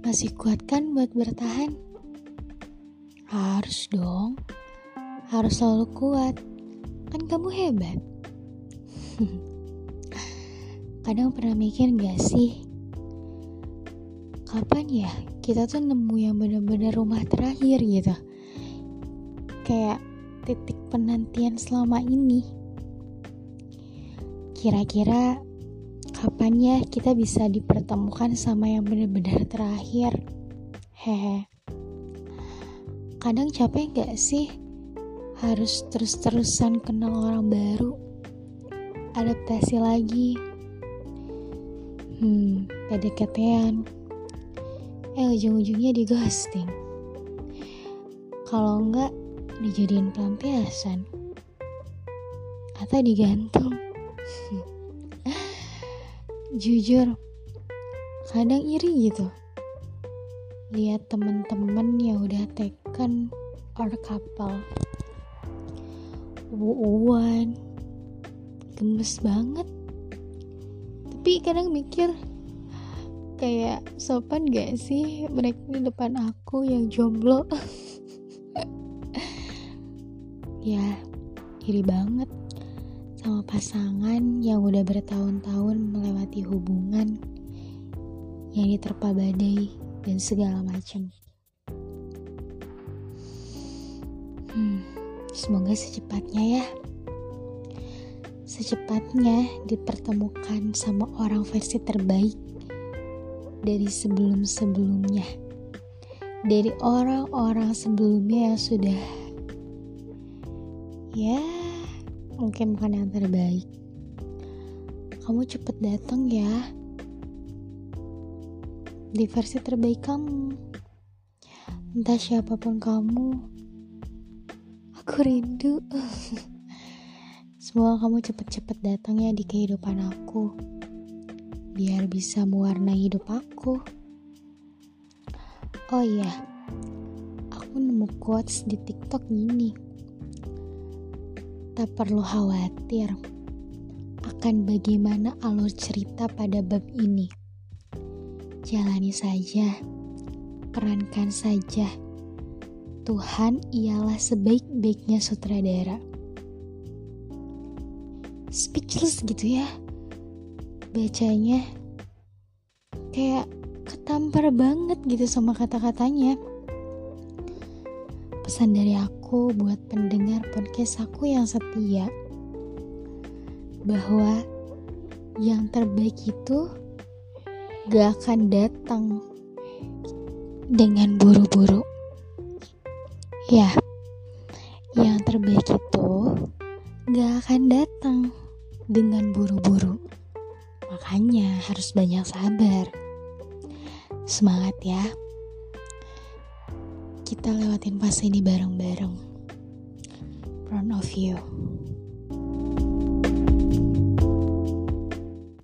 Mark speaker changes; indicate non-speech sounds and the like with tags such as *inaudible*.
Speaker 1: Masih kuat kan buat bertahan? Harus dong. Harus selalu kuat. Kan kamu hebat. *laughs* Kadang pernah mikir gak sih? Kapan ya kita tuh nemu yang bener-bener rumah terakhir gitu? Kayak titik penantian selama ini. Kira-kira kapan ya kita bisa dipertemukan sama yang benar-benar terakhir? Hehe. Kadang capek gak sih harus terus-terusan kenal orang baru? Adaptasi lagi. Hmm PDKT-an eh ujung-ujungnya di ghosting. Kalau enggak dijadiin pelampiasan. Atau digantung *laughs* jujur kadang iri gitu. Lihat temen-temen yang udah taken or couple. Uwan gemes banget. Tapi kadang mikir kayak sopan gak sih mereka di depan aku yang jomblo? *laughs* Ya iri banget sama pasangan yang udah bertahun-tahun melewati hubungan yang diterpa badai dan segala macam. Hmm, semoga secepatnya ya. Secepatnya dipertemukan sama orang versi terbaik dari sebelum-sebelumnya. Dari orang-orang sebelumnya yang sudah ya mungkin bukan yang terbaik. Kamu cepet datang ya. Di versi terbaik kamu. Entah siapa pun kamu. Aku rindu. *laughs* Semoga kamu cepet-cepet datang ya di kehidupan aku. Biar bisa mewarnai hidup aku. Oh iya, aku nemu quotes di TikTok gini Tak perlu khawatir akan bagaimana alur cerita pada bab ini. Jalani saja, perankan saja. Tuhan ialah sebaik-baiknya sutradara. Speechless gitu ya. Bacanya kayak ketampar banget gitu sama kata-katanya pesan dari aku buat pendengar podcast aku yang setia bahwa yang terbaik itu gak akan datang dengan buru-buru. Ya, yang terbaik itu gak akan datang dengan buru-buru. Makanya harus banyak sabar. Semangat ya kita lewatin fase ini bareng-bareng. Proud of you.